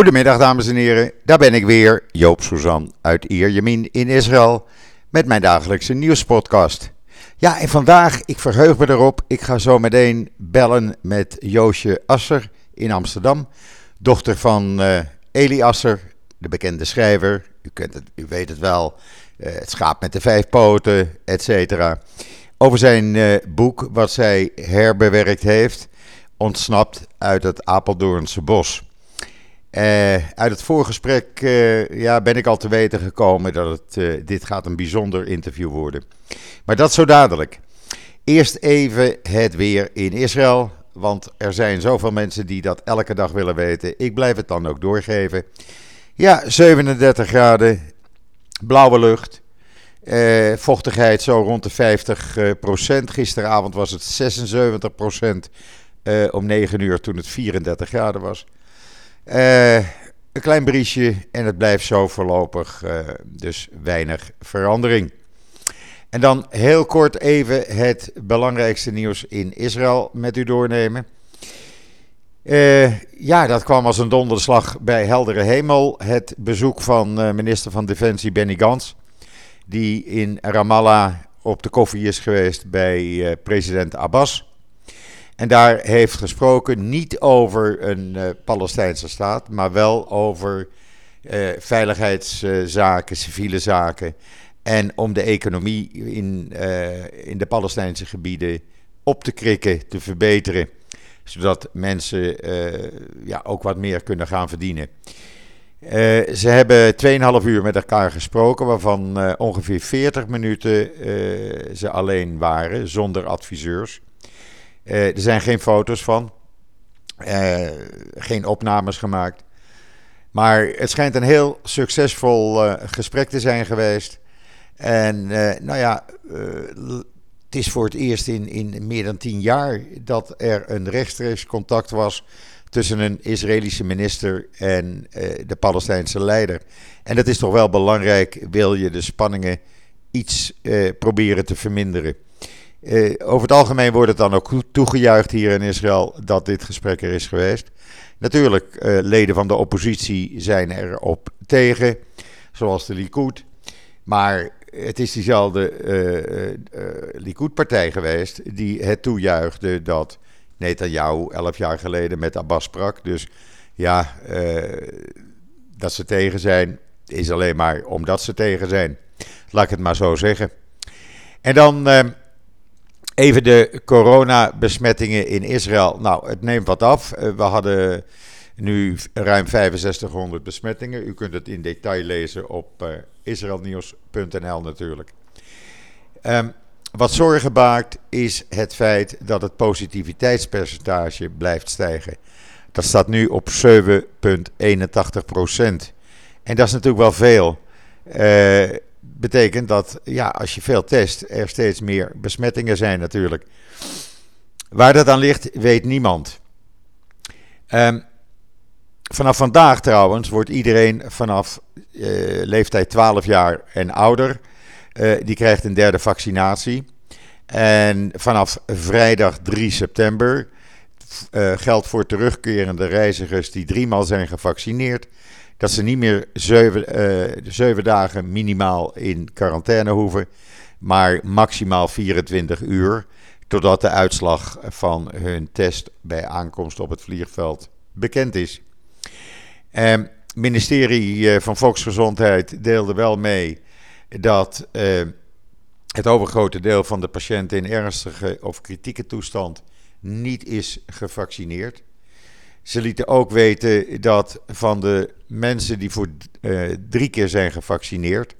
Goedemiddag dames en heren, daar ben ik weer, Joop Suzan uit Ierjemien in Israël met mijn dagelijkse nieuwspodcast. Ja, en vandaag, ik verheug me erop, ik ga zo meteen bellen met Joosje Asser in Amsterdam, dochter van uh, Eli Asser, de bekende schrijver, u, kent het, u weet het wel, uh, het schaap met de vijf poten, et cetera. Over zijn uh, boek wat zij herbewerkt heeft, ontsnapt uit het Apeldoornse bos. Uh, uit het voorgesprek uh, ja, ben ik al te weten gekomen dat het, uh, dit gaat een bijzonder interview worden. Maar dat zo dadelijk. Eerst even het weer in Israël. Want er zijn zoveel mensen die dat elke dag willen weten. Ik blijf het dan ook doorgeven. Ja, 37 graden, blauwe lucht. vochtigheid zo rond de 50 procent. Gisteravond was het 76 procent om 9 uur toen het 34 graden was. Uh, een klein briesje en het blijft zo voorlopig, uh, dus weinig verandering. En dan heel kort even het belangrijkste nieuws in Israël met u doornemen. Uh, ja, dat kwam als een donderslag bij heldere hemel. Het bezoek van minister van Defensie Benny Gantz, die in Ramallah op de koffie is geweest bij president Abbas. En daar heeft gesproken niet over een uh, Palestijnse staat, maar wel over uh, veiligheidszaken, civiele zaken. En om de economie in, uh, in de Palestijnse gebieden op te krikken, te verbeteren. Zodat mensen ja, ook wat meer kunnen gaan verdienen. ze hebben 2,5 uur met elkaar gesproken, waarvan ongeveer 40 minuten ze alleen waren, zonder adviseurs. Uh, er zijn geen foto's van. Uh, geen opnames gemaakt. Maar het schijnt een heel succesvol uh, gesprek te zijn geweest. En nou ja, het is voor het eerst in, in meer dan tien jaar dat er een rechtstreeks contact was tussen een Israëlische minister en de Palestijnse leider. En dat is toch wel belangrijk, wil je de spanningen iets proberen te verminderen. Uh, over het algemeen wordt het dan ook toegejuicht hier in Israël dat dit gesprek er is geweest. Natuurlijk, uh, leden van de oppositie zijn erop tegen, zoals de Likud. Maar het is diezelfde uh, Likud-partij geweest die het toejuichte dat Netanyahu elf jaar geleden met Abbas sprak. Dus ja, dat ze tegen zijn, is alleen maar omdat ze tegen zijn. Laat ik het maar zo zeggen. En dan Even de coronabesmettingen in Israël. Nou, het neemt wat af. Eh, we hadden nu ruim 6500 besmettingen. U kunt het in detail lezen op uh, israelnieuws.nl natuurlijk. Um, wat zorgen baart is het feit dat het positiviteitspercentage blijft stijgen. Dat staat nu op 7,81 procent. En dat is natuurlijk wel veel. Uh, betekent dat ja, als je veel test, er steeds meer besmettingen zijn natuurlijk. Waar dat aan ligt, weet niemand. Um, vanaf vandaag trouwens wordt iedereen vanaf uh, leeftijd 12 jaar en ouder, uh, die krijgt een derde vaccinatie. En vanaf vrijdag 3 september uh, geldt voor terugkerende reizigers die driemaal zijn gevaccineerd dat ze niet meer zeven, uh, zeven dagen minimaal in quarantaine hoeven, maar maximaal 24 uur, totdat de uitslag van hun test bij aankomst op het vliegveld bekend is. Het uh, ministerie eh, van Volksgezondheid deelde wel mee dat het overgrote deel van de patiënten in ernstige of kritieke toestand niet is gevaccineerd. Ze lieten ook weten dat van de mensen die voor uh, drie keer zijn gevaccineerd,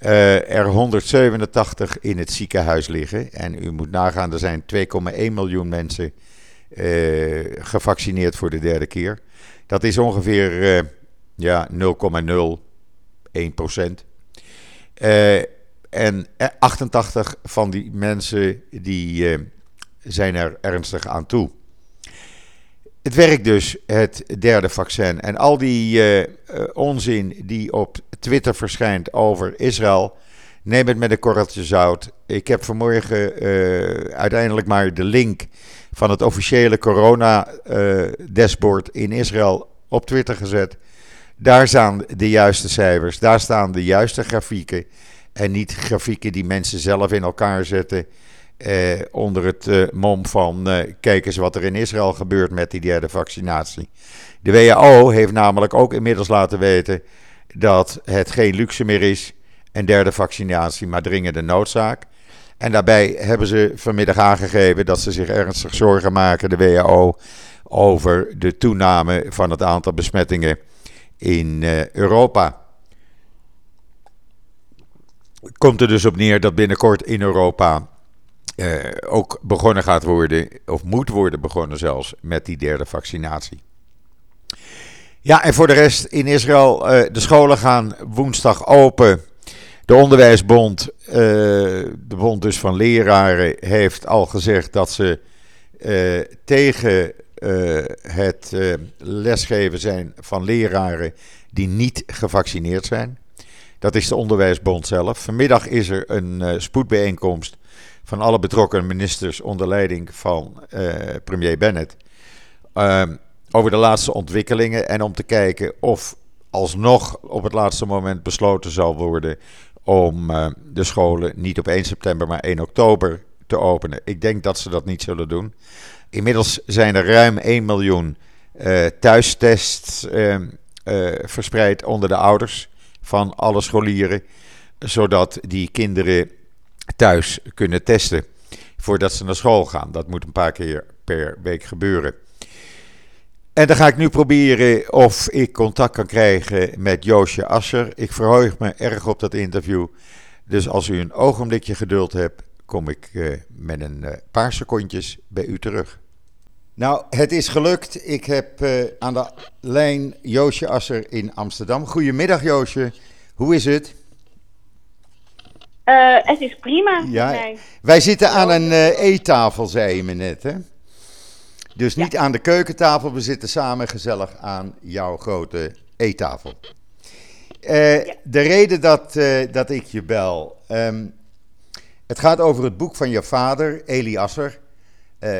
uh, er 187 in het ziekenhuis liggen. En u moet nagaan, er zijn 2,1 miljoen mensen uh, gevaccineerd voor de derde keer. Dat is ongeveer ja, 0,01 procent. en 88 van die mensen die, zijn er ernstig aan toe. Het werkt dus, het derde vaccin. En al die uh, onzin die op Twitter verschijnt over Israël, neem het met een korreltje zout. Ik heb vanmorgen uh, uiteindelijk maar de link van het officiële corona-dashboard in Israël op Twitter gezet. Daar staan de juiste cijfers, daar staan de juiste grafieken. En niet grafieken die mensen zelf in elkaar zetten. Eh, onder het eh, mom van eh, kijk eens wat er in Israël gebeurt met die derde vaccinatie. De WHO heeft namelijk ook inmiddels laten weten dat het geen luxe meer is, een derde vaccinatie, maar dringende noodzaak. En daarbij hebben ze vanmiddag aangegeven dat ze zich ernstig zorgen maken, de WHO, over de toename van het aantal besmettingen in uh, Europa. Komt er dus op neer dat binnenkort in Europa uh, ook begonnen gaat worden, of moet worden begonnen zelfs, met die derde vaccinatie. Ja, en voor de rest in Israël, uh, de scholen gaan woensdag open. De Onderwijsbond, uh, de bond dus van leraren, heeft al gezegd dat ze tegen het lesgeven zijn van leraren die niet gevaccineerd zijn. Dat is de Onderwijsbond zelf. Vanmiddag is er een spoedbijeenkomst van alle betrokken ministers onder leiding van uh, premier Bennett. Uh, over de laatste ontwikkelingen en om te kijken of alsnog op het laatste moment besloten zal worden om uh, de scholen niet op 1 september, maar 1 oktober te openen. Ik denk dat ze dat niet zullen doen. Inmiddels zijn er ruim 1 miljoen uh, thuistests ehm, verspreid onder de ouders van alle scholieren, zodat die kinderen thuis kunnen testen voordat ze naar school gaan. Dat moet een paar keer per week gebeuren. En dan ga ik nu proberen of ik contact kan krijgen met Joosje Asser. Ik verheug me erg op dat interview. Dus als u een ogenblikje geduld hebt, kom ik uh, met een uh, paar secondjes bij u terug. Nou, het is gelukt. Ik heb uh, aan de lijn Joosje Asser in Amsterdam. Goedemiddag Joosje, hoe is het? Uh, het is prima. Ja, wij zitten aan een uh, eettafel, zei je me net, hè? Dus niet ja. aan de keukentafel, we zitten samen gezellig aan jouw grote eettafel. Uh, ja. De reden dat, dat ik je bel, um, het gaat over het boek van je vader, Eli Asser.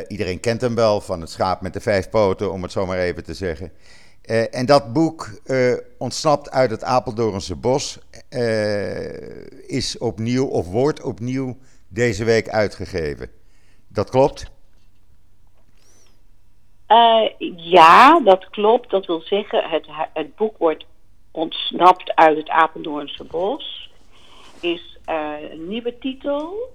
iedereen kent hem wel van het schaap met de vijf poten, om het zo maar even te zeggen. Uh, en dat boek uh, ontsnapt uit het Apeldoornse bos, uh, is opnieuw of wordt opnieuw deze week uitgegeven. Dat klopt? ja, dat klopt. Dat wil zeggen, het, het boek wordt ontsnapt uit het Apeldoornse bos. Is een nieuwe titel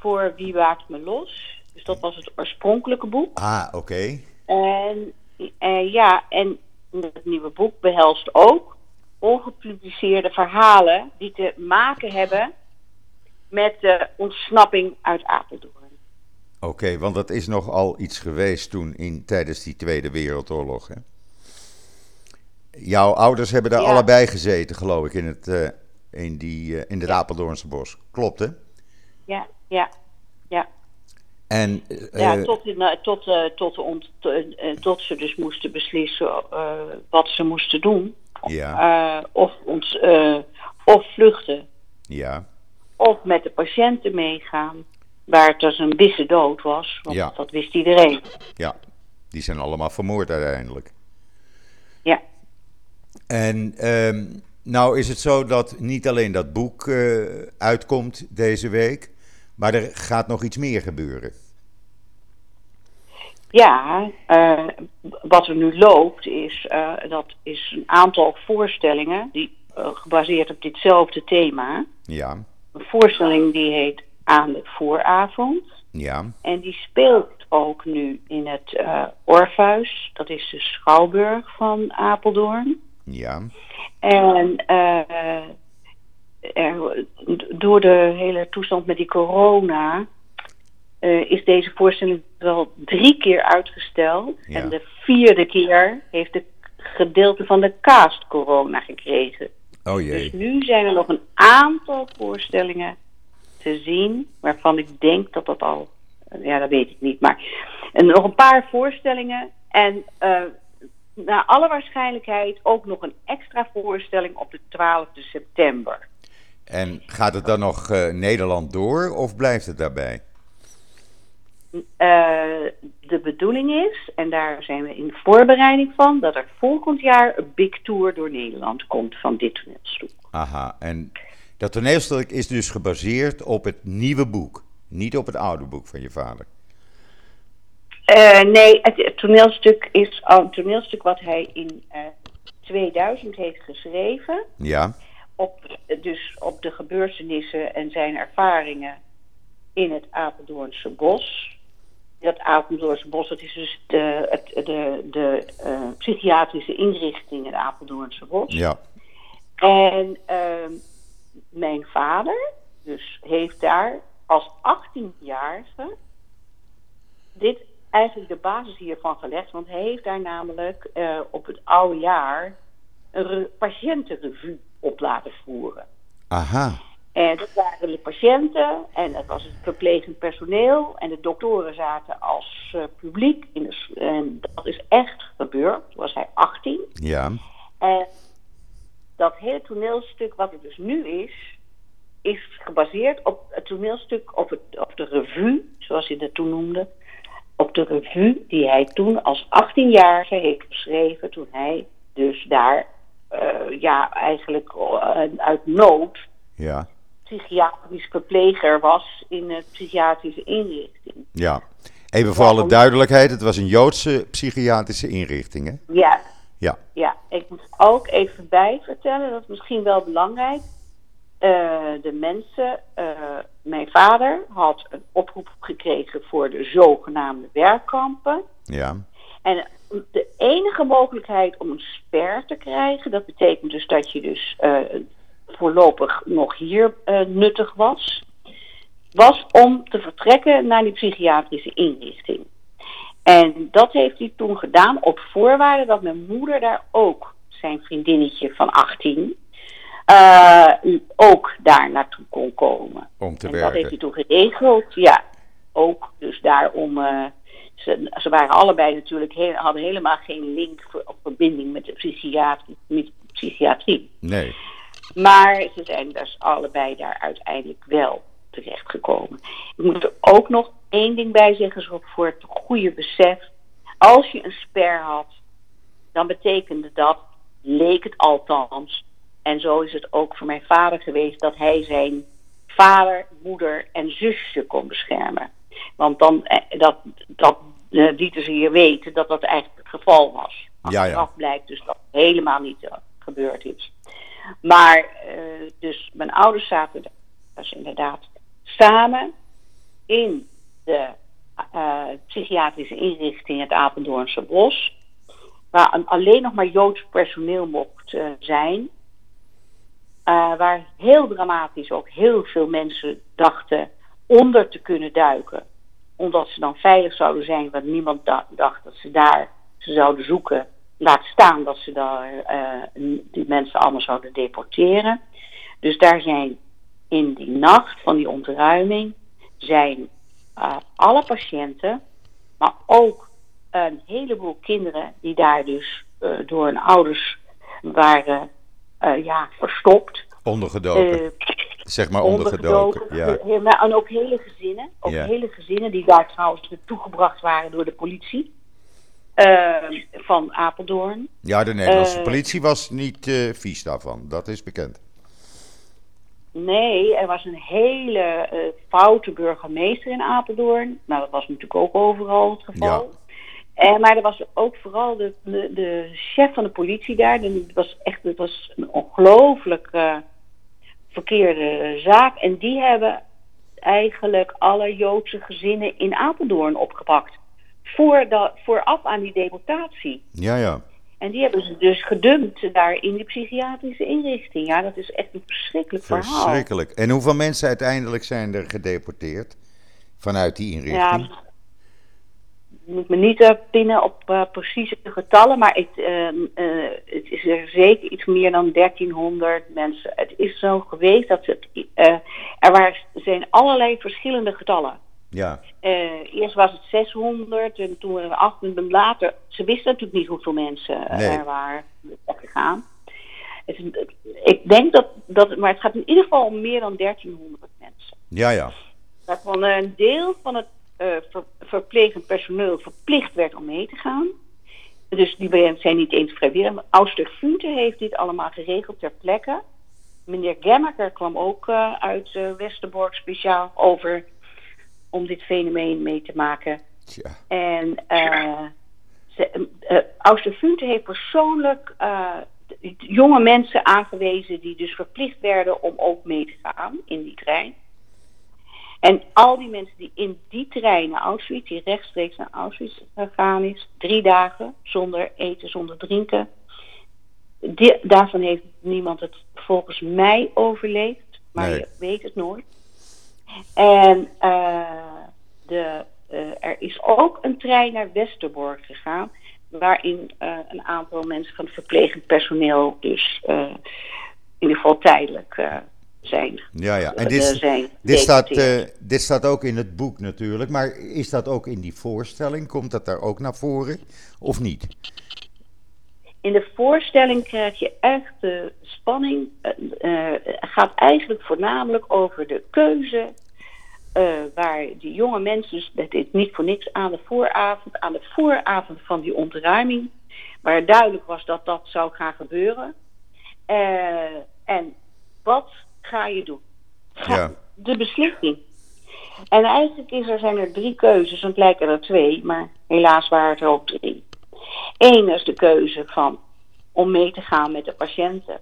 voor Wie waakt me los. Dus dat was het oorspronkelijke boek. Ah, oké. Okay. En uh, ja, en het nieuwe boek behelst ook ongepubliceerde verhalen die te maken hebben met de ontsnapping uit Apeldoorn. Oké, okay, want dat is nogal iets geweest toen in, tijdens die Tweede Wereldoorlog. Hè? Jouw ouders hebben daar ja. allebei gezeten, geloof ik, in het, uh, in die, uh, in het. Apeldoornse bos. Klopt, hè? Ja, ja. En, uh, ja, tot, in, tot, uh, tot, ont, tot ze dus moesten beslissen wat ze moesten doen. Ja. of, ons, of vluchten. Ja. Of met de patiënten meegaan. Waar het dus een wisse dood was. Want ja. dat wist iedereen. Ja, die zijn allemaal vermoord uiteindelijk. Ja. En um, nou is het zo dat niet alleen dat boek uitkomt deze week. Maar er gaat nog iets meer gebeuren. Ja, uh, wat er nu loopt is, uh, dat is een aantal voorstellingen die uh, gebaseerd op ditzelfde thema. Ja. Een voorstelling die heet Aan de Vooravond. Ja. En die speelt ook nu in het Orpheus. Dat is de Schouwburg van Apeldoorn. Ja. En er, door de hele toestand met die corona uh, is deze voorstelling wel drie keer uitgesteld. Ja. En de vierde keer heeft de gedeelte van de cast corona gekregen. Oh jee. Dus nu zijn er nog een aantal voorstellingen te zien waarvan ik denk dat dat al, ja dat weet ik niet, maar en nog een paar voorstellingen en uh, naar alle waarschijnlijkheid ook nog een extra voorstelling op de 12e september. En gaat het dan nog uh, Nederland door of blijft het daarbij? Eh, de bedoeling is, en daar zijn we in voorbereiding van, dat er volgend jaar een big tour door Nederland komt van dit toneelstuk. Aha, en dat toneelstuk is dus gebaseerd op het nieuwe boek, niet op het oude boek van je vader. Uh, nee, het, het, toneelstuk is al een toneelstuk wat hij in uh, 2000 heeft geschreven. Ja. Op, dus op de gebeurtenissen en zijn ervaringen in het Apeldoornse bos. Dat Apeldoornse bos, dat is dus de, het, de, de uh, psychiatrische inrichting in het Apeldoornse bos. Ja. En uh, mijn vader, dus heeft daar als 18-jarige dit eigenlijk de basis hiervan gelegd. Want hij heeft daar namelijk uh, op het oude jaar een patiëntenrevue op laten voeren. Aha. En dat waren de patiënten en dat was het verplegend personeel en de doktoren zaten als uh, publiek. In de, en dat is echt gebeurd. Toen was hij 18. Ja. En dat hele toneelstuk wat het dus nu is, is gebaseerd op het toneelstuk, op, het, op de revue, zoals hij dat toen noemde. Op de revue die hij toen als 18-jarige heeft geschreven toen hij dus daar uh, ja, eigenlijk uh, uit nood ja. Psychiatrisch verpleger was in een psychiatrische inrichting. Ja, even voor alle duidelijkheid, het was een Joodse psychiatrische inrichting, hè? Ja. Ja. Ja, ik moet ook even bij vertellen, dat is misschien wel belangrijk. Uh, de mensen, mijn vader had een oproep gekregen voor de zogenaamde werkkampen. Ja. En de enige mogelijkheid om een sper te krijgen, dat betekent dus dat je dus uh, voorlopig nog hier uh, nuttig was, was om te vertrekken naar die psychiatrische inrichting. En dat heeft hij toen gedaan op voorwaarde dat mijn moeder daar ook zijn vriendinnetje van 18 uh, ook daar naartoe kon komen. Om te en werken. dat heeft hij toen geregeld, ja. Ook dus daarom uh, ze, ze, waren allebei natuurlijk heel, hadden helemaal geen link voor, of verbinding met de psychiatrie. Met de psychiatrie. Nee. Maar ze zijn dus allebei daar uiteindelijk wel terechtgekomen. Ik moet er ook nog één ding bij zeggen, zo voor het goede besef. Als je een sper had, dan betekende dat, leek het althans, en zo is het ook voor mijn vader geweest, dat hij zijn vader, moeder en zusje kon beschermen. Want dan, dat, dat uh, lieten ze hier weten dat dat eigenlijk het geval was. Ja, ja. blijkt dus dat helemaal niet uh, gebeurd is. Maar, uh, dus mijn ouders zaten dus inderdaad samen in de psychiatrische inrichting het Apeldoornse Bos. Waar alleen nog maar Joods personeel mocht zijn. Uh, waar heel dramatisch ook heel veel mensen dachten onder te kunnen duiken. Omdat ze dan veilig zouden zijn, want niemand dacht dat ze daar ze zouden zoeken. Laat staan dat ze daar uh, die mensen allemaal zouden deporteren. Dus daar zijn in die nacht van die ontruiming zijn uh, alle patiënten, maar ook een heleboel kinderen die daar dus door hun ouders waren ja, verstopt. Ondergedoken. Zeg maar ondergedoken. ondergedoken. Ja. En ook hele gezinnen. Ook Ja. hele gezinnen die daar trouwens naartoe gebracht waren door de politie. Uh, van Apeldoorn. Ja, de Nederlandse Eh, politie was niet eh, vies daarvan. Dat is bekend. Nee, er was een hele eh, foute burgemeester in Apeldoorn. Nou, dat was natuurlijk ook overal het geval. En, maar er was ook vooral de, de, de chef van de politie daar. Dat was echt het was een ongelooflijk verkeerde zaak. En die hebben eigenlijk alle Joodse gezinnen in Apeldoorn opgepakt. Voor dat, vooraf aan die deportatie. Ja, ja. En die hebben ze dus gedumpt daar in die psychiatrische inrichting. Ja, dat is echt een verschrikkelijk verhaal. Verschrikkelijk. En hoeveel mensen uiteindelijk zijn er gedeporteerd vanuit die inrichting? Ja, moet me niet uh, pinnen op uh, precieze getallen, maar het, uh, het is er zeker iets meer dan 1300 mensen. Het is zo geweest dat het, er waren, zijn allerlei verschillende getallen. Ja. eerst was het 600 en toen we 800 later. Ze wisten natuurlijk niet hoeveel mensen Nee. er waren gegaan. Het, is- ik denk dat, dat, maar het gaat in ieder geval om meer dan 1300 mensen. Ja, ja. Daarvan een deel van het eh, ver- verplegend personeel verplicht werd om mee te gaan. Dus die zijn niet eens vrijwillig. Auster Funte heeft dit allemaal geregeld ter plekke. Meneer Gemmaker kwam ook eh, uit eh, Westerbork speciaal over om dit fenomeen mee te maken. Tja. En eh ze- eh, Auster Funte heeft persoonlijk eh, jonge mensen aangewezen die dus verplicht werden om ook mee te gaan in die trein. En al die mensen die in die trein naar Auschwitz, die rechtstreeks naar Auschwitz gegaan is, drie dagen zonder eten, zonder drinken. Die- daarvan heeft niemand het volgens mij overleefd, maar Nee. je weet het nooit. En eh, de, eh, er is ook een trein naar Westerbork gegaan, waarin eh, een aantal mensen van het verplegend personeel dus in ieder geval tijdelijk zijn. Ja, ja. En dit, staat, dit staat ook in het boek natuurlijk. Maar is dat ook in die voorstelling? Komt dat daar ook naar voren? Of niet? In de voorstelling krijg je echt de spanning. Het gaat eigenlijk voornamelijk over de keuze. eh, waar die jonge mensen, dus dat is niet voor niks aan de vooravond, aan de vooravond van die ontruiming, waar duidelijk was dat dat zou gaan gebeuren. En wat ga je doen? Ga- Ja. De beslissing. En eigenlijk is er, zijn er drie keuzes, en het lijken er twee, maar helaas waren het er ook drie. Eén is de keuze van om mee te gaan met de patiënten.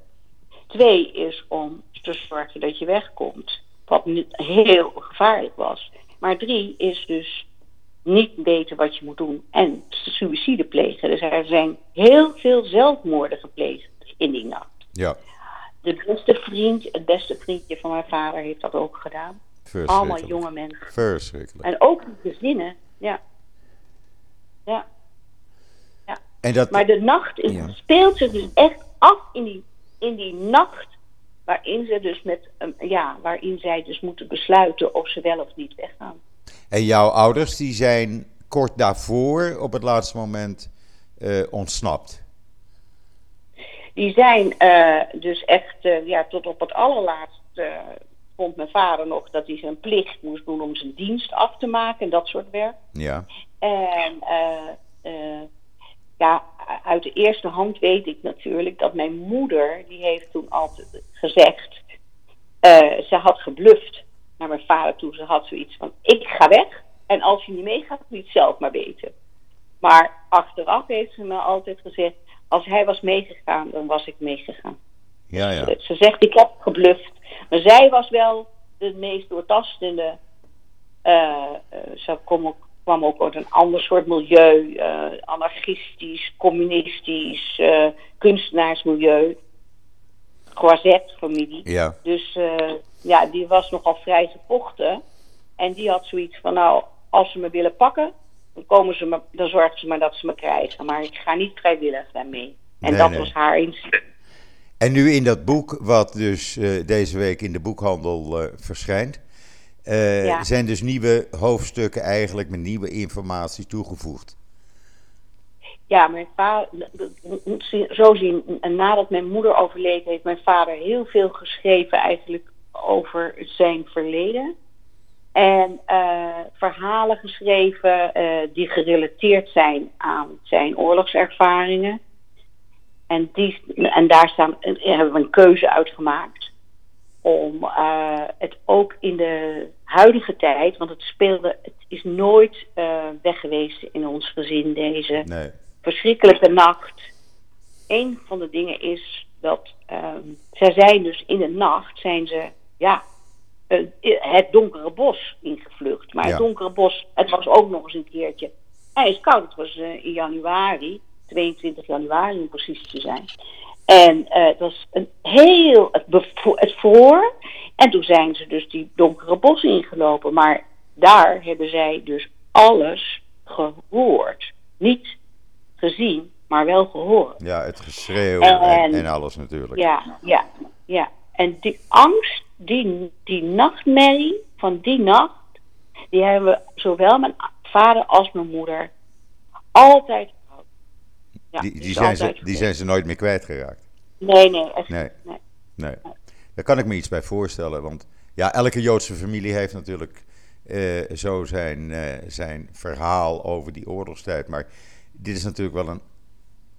Twee is om te zorgen dat je wegkomt, wat heel gevaarlijk was. Maar drie is dus niet weten wat je moet doen en suïcide plegen. Dus er zijn heel veel zelfmoorden gepleegd in die nacht. Ja, De beste vriend, het beste vriendje van mijn vader heeft dat ook gedaan. Allemaal jonge mensen. Verschrikkelijk. En ook gezinnen, ja. Ja. En dat, Maar de nacht is, Ja. speelt zich dus echt af in die, in die nacht. Waarin ze dus met ja, waarin zij dus moeten besluiten of ze wel of niet weggaan. en jouw ouders die zijn kort daarvoor op het laatste moment eh, ontsnapt. Die zijn eh, dus echt, eh, ja, tot op het allerlaatst vond mijn vader nog dat hij zijn plicht moest doen om zijn dienst af te maken en dat soort werk. Ja, En ja, uit de eerste hand weet ik natuurlijk dat mijn moeder, die heeft toen altijd gezegd, eh, ze had gebluft naar mijn vader toe. Ze had zoiets van, ik ga weg en als je niet meegaat, moet je het zelf maar weten. Maar achteraf heeft ze me altijd gezegd, als hij was meegegaan, dan was ik meegegaan. ja, ja. Ze zegt, ik heb gebluft. Maar zij was wel de meest doortastende. eh, ze kwam ook, kwam ook uit een ander soort milieu. eh, anarchistisch, communistisch, eh, kunstenaarsmilieu. Croisette-familie. Ja, Dus eh, ja, die was nogal vrij gevochten. En die had zoiets van, nou, als ze me willen pakken, dan, komen ze me, dan zorgen ze maar dat ze me krijgen. Maar ik ga niet vrijwillig daarmee. En Nee, dat nee. was haar inzicht. En nu in dat boek, wat dus deze week in de boekhandel verschijnt, eh, Ja. zijn dus nieuwe hoofdstukken eigenlijk met nieuwe informatie toegevoegd. Ja, mijn vader, zo zien, en nadat mijn moeder overleed, heeft mijn vader heel veel geschreven eigenlijk over zijn verleden. En eh, verhalen geschreven eh, die gerelateerd zijn aan zijn oorlogservaringen. En, die, en daar staan, en hebben we een keuze uitgemaakt om eh, het ook in de huidige tijd, want het speelde, het is nooit eh, weg geweest in ons gezin, deze Nee. verschrikkelijke nacht. Een van de dingen is dat ehm, zij zijn dus in de nacht zijn ze ja het donkere bos ingevlucht. Maar Ja. het donkere bos, het was ook nog eens een keertje ijskoud. Het was eh, in januari, 22 januari om precies te zijn. En eh, het was een heel, het, het vroor. En toen zijn ze dus die donkere bos ingelopen. Maar daar hebben zij dus alles gehoord. Niet gezien, maar wel gehoord. Ja, het geschreeuw en, En- en alles natuurlijk. Ja, ja, ja. En die angst, die, die nachtmerrie van die nacht, die hebben we zowel mijn vader als mijn moeder altijd gehad. Ja, Die, die, zijn ze, die zijn ze nooit meer kwijtgeraakt. Nee, nee, echt Nee. Nee. Nee, daar kan ik me iets bij voorstellen. Want ja, elke Joodse familie heeft natuurlijk eh, zo zijn, eh, zijn verhaal over die oorlogstijd. Maar dit is natuurlijk wel een,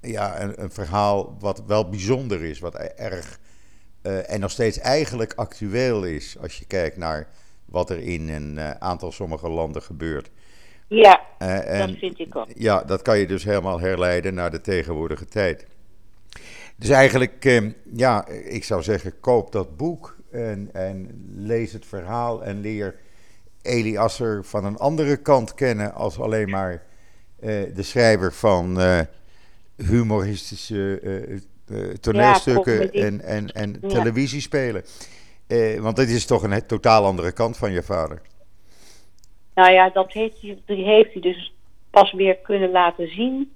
ja, een, een verhaal wat wel bijzonder is, wat e- erg eh, en nog steeds eigenlijk actueel is als je kijkt naar wat er in een aantal sommige landen gebeurt. Ja, en dat vind ik ook. ja, dat kan je dus helemaal herleiden naar de tegenwoordige tijd. Dus eigenlijk, eh, ja, ik zou zeggen, koop dat boek en, en lees het verhaal en leer Eli Asser van een andere kant kennen als alleen maar eh, de schrijver van eh, humoristische eh, toneelstukken en, en, en Ja. televisiespelen. Want dit is toch een totaal andere kant van je vader. Nou ja, dat heeft hij, die heeft hij dus pas weer kunnen laten zien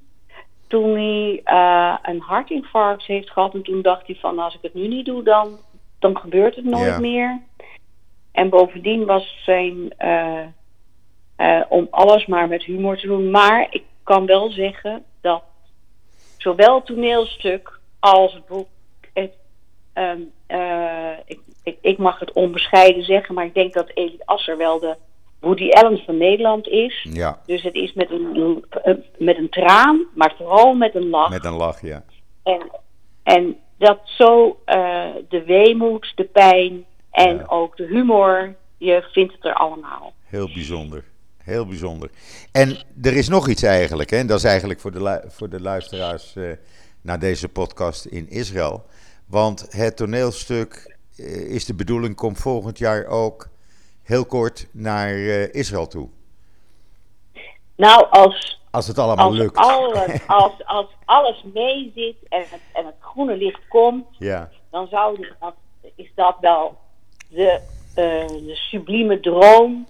toen hij eh, een hartinfarct heeft gehad. En toen dacht hij van, als ik het nu niet doe, dan, dan gebeurt het nooit Ja. meer. En bovendien was zijn, eh, eh, om alles maar met humor te doen. Maar ik kan wel zeggen dat zowel het toneelstuk als het boek... Het, ehm, eh, ik, ik, ik mag het onbescheiden zeggen, maar ik denk dat Elie Asser wel de Woody Allen van Nederland is. Ja, Dus het is met een, met een traan, maar vooral met een lach. met een lach, ja. En, en dat zo eh, de weemoed, de pijn en Ja. ook de humor, je vindt het er allemaal. Heel bijzonder. Heel bijzonder. En er is nog iets eigenlijk, hè? en dat is eigenlijk voor de, voor de luisteraars eh, naar deze podcast in Israël. Want het toneelstuk eh, is de bedoeling, komt volgend jaar ook heel kort naar eh, Israël toe. Nou, als, Als het allemaal als, lukt. alles, als, als alles meezit en het, en het groene licht komt, Ja, dan zou die- dat, is dat wel de, eh, de sublieme droom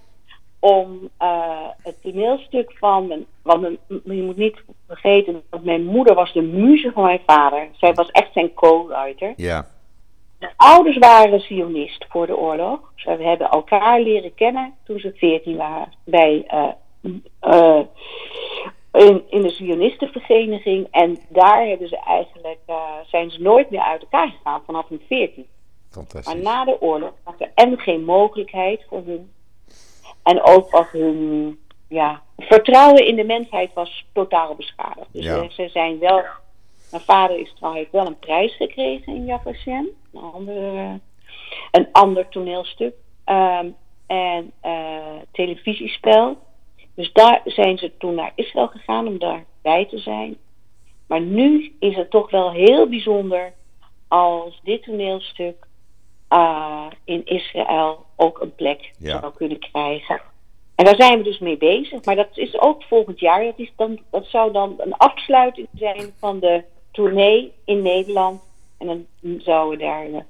om eh, het toneelstuk van mijn, want mijn- je moet niet vergeten dat mijn moeder was de muze van mijn vader. Zij was echt zijn co-writer. ja, De ouders waren Zionist voor de oorlog. Ze hebben elkaar leren kennen toen ze 14 waren bij, eh, eh, in, in de Zionistenvereniging. En daar hebben ze eigenlijk, eh, zijn ze nooit meer uit elkaar gegaan vanaf hun 14. Maar fantastisch. na de oorlog was er en geen mogelijkheid voor hun. En ook was hun ja, vertrouwen in de mensheid was totaal beschadigd. Dus Ja. ze zijn wel. Mijn vader is, heeft wel een prijs gekregen in Vashem. Een ander, eh, een ander toneelstuk. Ehm, en eh, televisiespel. Dus daar zijn ze toen naar Israël gegaan om daarbij te zijn. Maar nu is het toch wel heel bijzonder als dit toneelstuk uh, in Israël ook een plek Ja. zou kunnen krijgen. En daar zijn we dus mee bezig. Maar dat is ook volgend jaar. Dat, is dan, dat zou dan een afsluiting zijn van de tournee in Nederland. En dan zouden we daar. eh,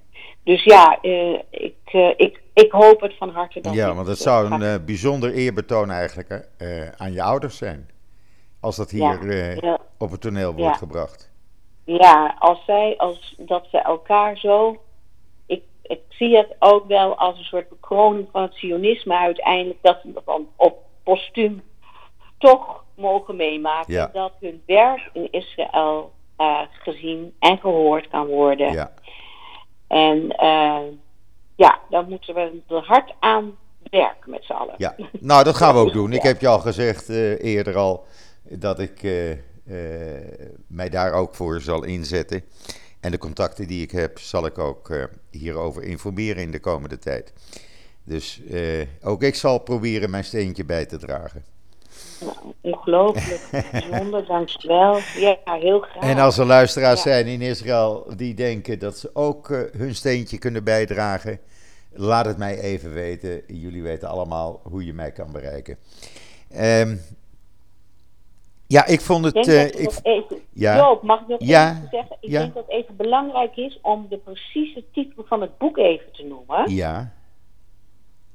dus ja, eh, ik, eh, ik, ik hoop het van harte. Dat Ja, want het zou een bijzonder eerbetoon eigenlijk hè, aan je ouders zijn. Als dat hier ja. op het toneel wordt Ja. gebracht. Ja, als zij, als dat ze elkaar zo. Ik, ik zie het ook wel als een soort bekroning van het sionisme uiteindelijk. Dat ze dat dan op postuum toch mogen meemaken. Dat hun werk in Israël gezien en gehoord kan worden. Ja, En eh, ja, dan moeten we er hard aan werken met z'n allen. ja. Nou, dat gaan we ook doen. Ik heb je al gezegd eh, eerder al dat ik eh, mij daar ook voor zal inzetten. En de contacten die ik heb, zal ik ook hierover informeren in de komende tijd. Dus ook ik zal proberen mijn steentje bij te dragen. Nou, ongelooflijk bijzonder, dankjewel. Ja, heel graag. En als er luisteraars Ja. zijn in Israël die denken dat ze ook eh, hun steentje kunnen bijdragen, laat het mij even weten. Jullie weten allemaal hoe je mij kan bereiken. Ehm, ja, ik vond Ik het. eh, dat het ik, even, ja. Joop, mag ik nog Ja, even zeggen? Ik ja. denk dat het even belangrijk is om de precieze titel van het boek even te noemen. ja,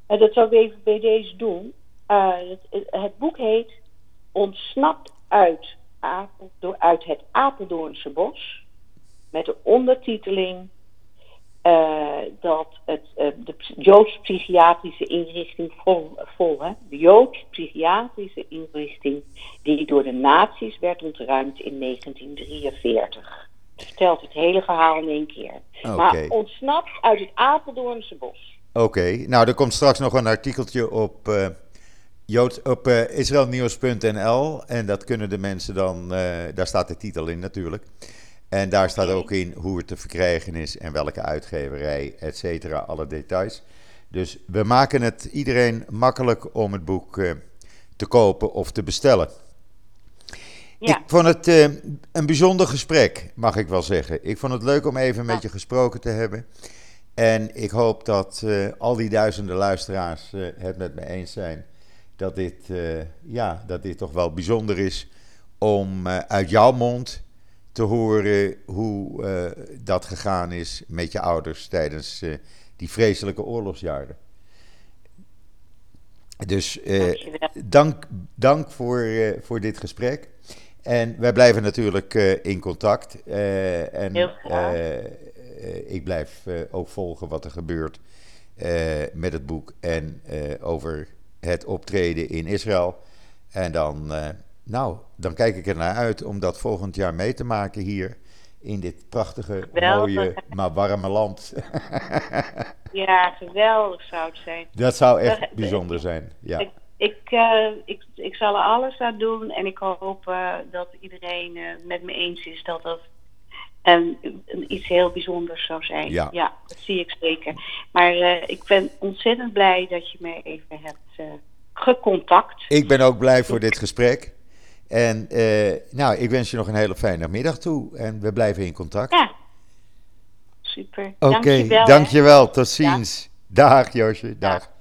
En dat zou ik even bij deze doen. Eh, het, het boek heet Ontsnapt uit, Apeldo- uit het Apeldoornse bos. Met de ondertiteling eh, dat het, eh, de ps- Joods-psychiatrische inrichting vol, vol hè? de Joods-psychiatrische inrichting die door de nazi's werd ontruimd in 1943. Het vertelt het hele verhaal in één keer. Maar ontsnapt uit het Apeldoornse bos. oké. Nou, er komt straks nog een artikeltje op, Jood, op uh, israelnieuws.nl en dat kunnen de mensen dan, daar staat de titel in natuurlijk. En daar staat ook in hoe het te verkrijgen is en welke uitgeverij, et cetera, alle details. Dus we maken het iedereen makkelijk om het boek te kopen of te bestellen. Ja. Ik vond het uh, een bijzonder gesprek, mag ik wel zeggen. Ik vond het leuk om even met je gesproken te hebben. En ik hoop dat uh, al die duizenden luisteraars uh, het met me eens zijn. Dat dit, ja, dat dit toch wel bijzonder is om uit jouw mond te horen hoe dat gegaan is met je ouders tijdens die vreselijke oorlogsjaren. Dus dank, dank voor, voor dit gesprek. En wij blijven natuurlijk in contact. En ik blijf ook volgen wat er gebeurt met het boek en over het optreden in Israël. En dan, nou, dan kijk ik er naar uit om dat volgend jaar mee te maken hier in dit prachtige, mooie, maar warme land. ja, geweldig zou het zijn. Dat zou echt bijzonder zijn, ja ik, uh, ik, ik zal er alles aan doen en ik hoop uh, dat iedereen uh, met me eens is dat dat um, iets heel bijzonders zou zijn. Ja. ja, dat zie ik zeker. Maar ik ben ontzettend blij dat je mij even hebt gecontact. Ik ben ook blij voor dit gesprek. En nou, ik wens je nog een hele fijne middag toe en we blijven in contact. Ja, super. Oké, okay, dankjewel. dankjewel. Tot ziens. Dag Josje, dag.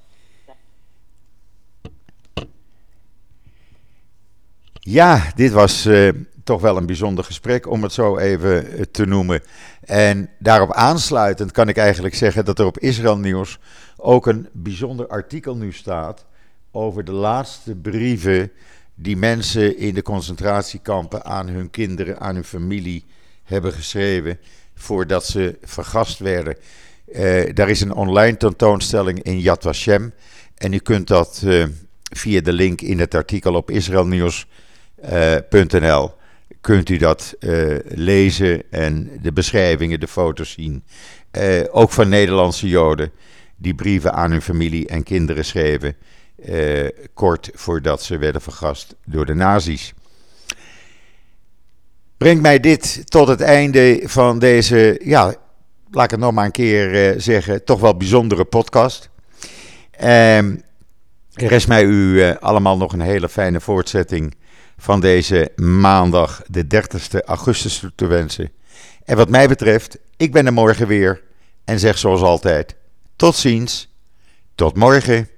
Ja, dit was uh, toch wel een bijzonder gesprek, om het zo even uh, te noemen. En daarop aansluitend kan ik eigenlijk zeggen dat er op Israël Nieuws ook een bijzonder artikel nu staat over de laatste brieven die mensen in de concentratiekampen aan hun kinderen, aan hun familie hebben geschreven voordat ze vergast werden. Uh, daar is een online tentoonstelling in Yad Vashem en u kunt dat via de link in het artikel op Israël Nieuws uh, kunt u dat uh, lezen en de beschrijvingen, de foto's zien. Uh, ook van Nederlandse Joden die brieven aan hun familie en kinderen schreven. kort voordat ze werden vergast door de nazi's. Brengt mij dit tot het einde van deze, ja, laat ik het nog maar een keer zeggen, toch wel bijzondere podcast. Ehm, rest mij u allemaal nog een hele fijne voortzetting van deze maandag, de 30 augustus, te wensen. En wat mij betreft, ik ben er morgen weer en zeg zoals altijd: tot ziens, tot morgen.